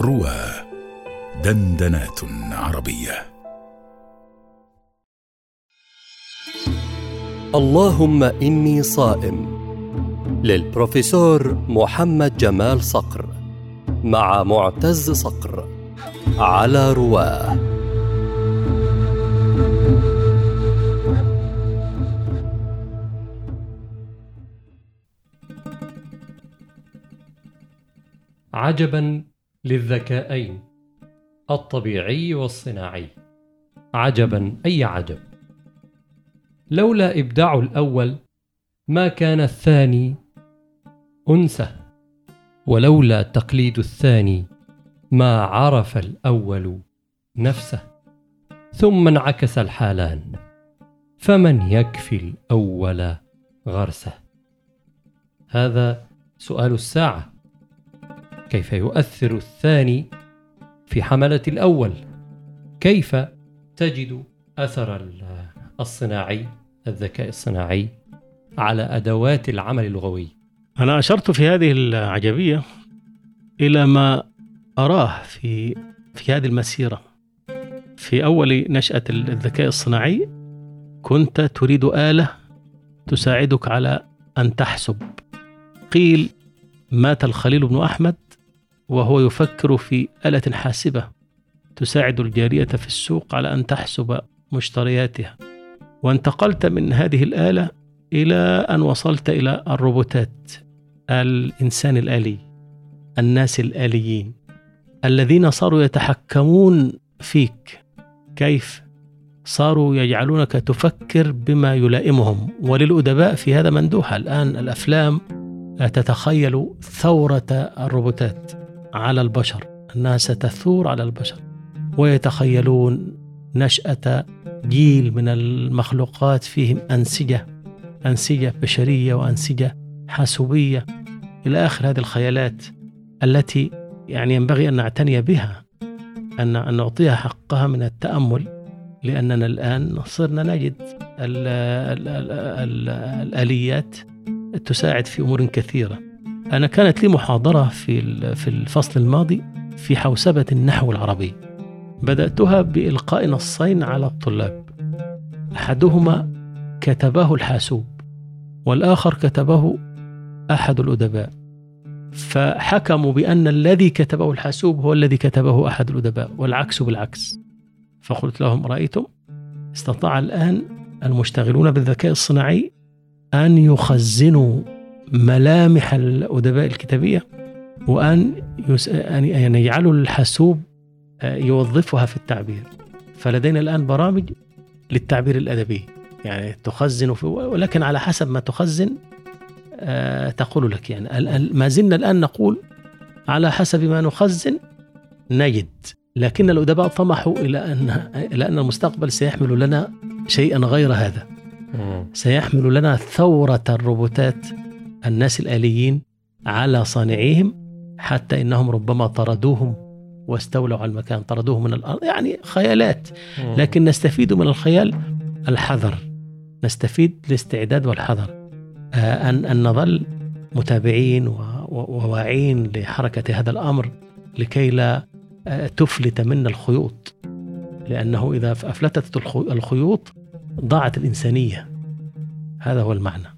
روى دندنات عربية. اللهم إني صائم. للبروفيسور محمد جمال صقر مع معتز صقر على رواه عجبا للذكاءين الطبيعي والصناعي. عجبا أي عجب؟ لولا إبداع الأول ما كان الثاني انسه ولولا تقليد الثاني ما عرف الأول نفسه. ثم انعكس الحالان فمن يكفي الأول غرسه؟ هذا سؤال الساعة. كيف يؤثر الثاني في حملة الأول؟ كيف تجد أثر الصناعي الذكاء الصناعي على أدوات العمل اللغوي؟ أنا أشرت في هذه العجبية إلى ما أراه في في هذه المسيرة. في أول نشأة الذكاء الصناعي كنت تريد آلة تساعدك على أن تحسب. قيل مات الخليل بن أحمد؟ وهو يفكر في آلة حاسبة تساعد الجارية في السوق على أن تحسب مشترياتها. وانتقلت من هذه الآلة إلى أن وصلت إلى الروبوتات الإنسان الآلي الناس الآليين الذين صاروا يتحكمون فيك. كيف؟ صاروا يجعلونك تفكر بما يلائمهم. وللأدباء في هذا مندوحة الآن الأفلام تتخيل ثورة الروبوتات. على البشر. أنها ستثور على البشر. ويتخيلون نشأة جيل من المخلوقات فيهم أنسجة أنسجة بشرية وأنسجة حاسوبية. إلى آخر هذه الخيالات التي يعني ينبغي أن نعتني بها أن نعطيها حقها من التأمل لأننا الآن صرنا نجد ال ال ال ال الآليات تساعد في أمور كثيرة. أنا كانت لي محاضرة في في الفصل الماضي في حوسبة النحو العربي. بدأتها بإلقاء نصين على الطلاب. أحدهما كتبه الحاسوب والآخر كتبه أحد الأدباء. فحكموا بأن الذي كتبه الحاسوب هو الذي كتبه أحد الأدباء والعكس بالعكس. فقلت لهم رأيتم؟ استطاع الآن المشتغلون بالذكاء الصناعي أن يخزنوا ملامح الأدباء الكتابية وأن يس... أن يجعلوا الحاسوب يوظفها في التعبير. فلدينا الآن برامج للتعبير الأدبي. يعني تخزن في ولكن على حسب ما تخزن آه تقول لك يعني. ما زلنا الآن نقول على حسب ما نخزن نجد. لكن الأدباء طمحوا إلى أن إلى أن المستقبل سيحمل لنا شيئا غير هذا. سيحمل لنا ثورة الروبوتات الناس الآليين على صانعيهم حتى إنهم ربما طردوهم واستولوا على المكان طردوهم من الأرض يعني خيالات. لكن نستفيد من الخيال الحذر. نستفيد الاستعداد والحذر. آه أن, أن نظل متابعين وواعين لحركة هذا الأمر لكي لا آه تفلت منا الخيوط. لأنه إذا أفلتت الخيوط ضاعت الإنسانية. هذا هو المعنى.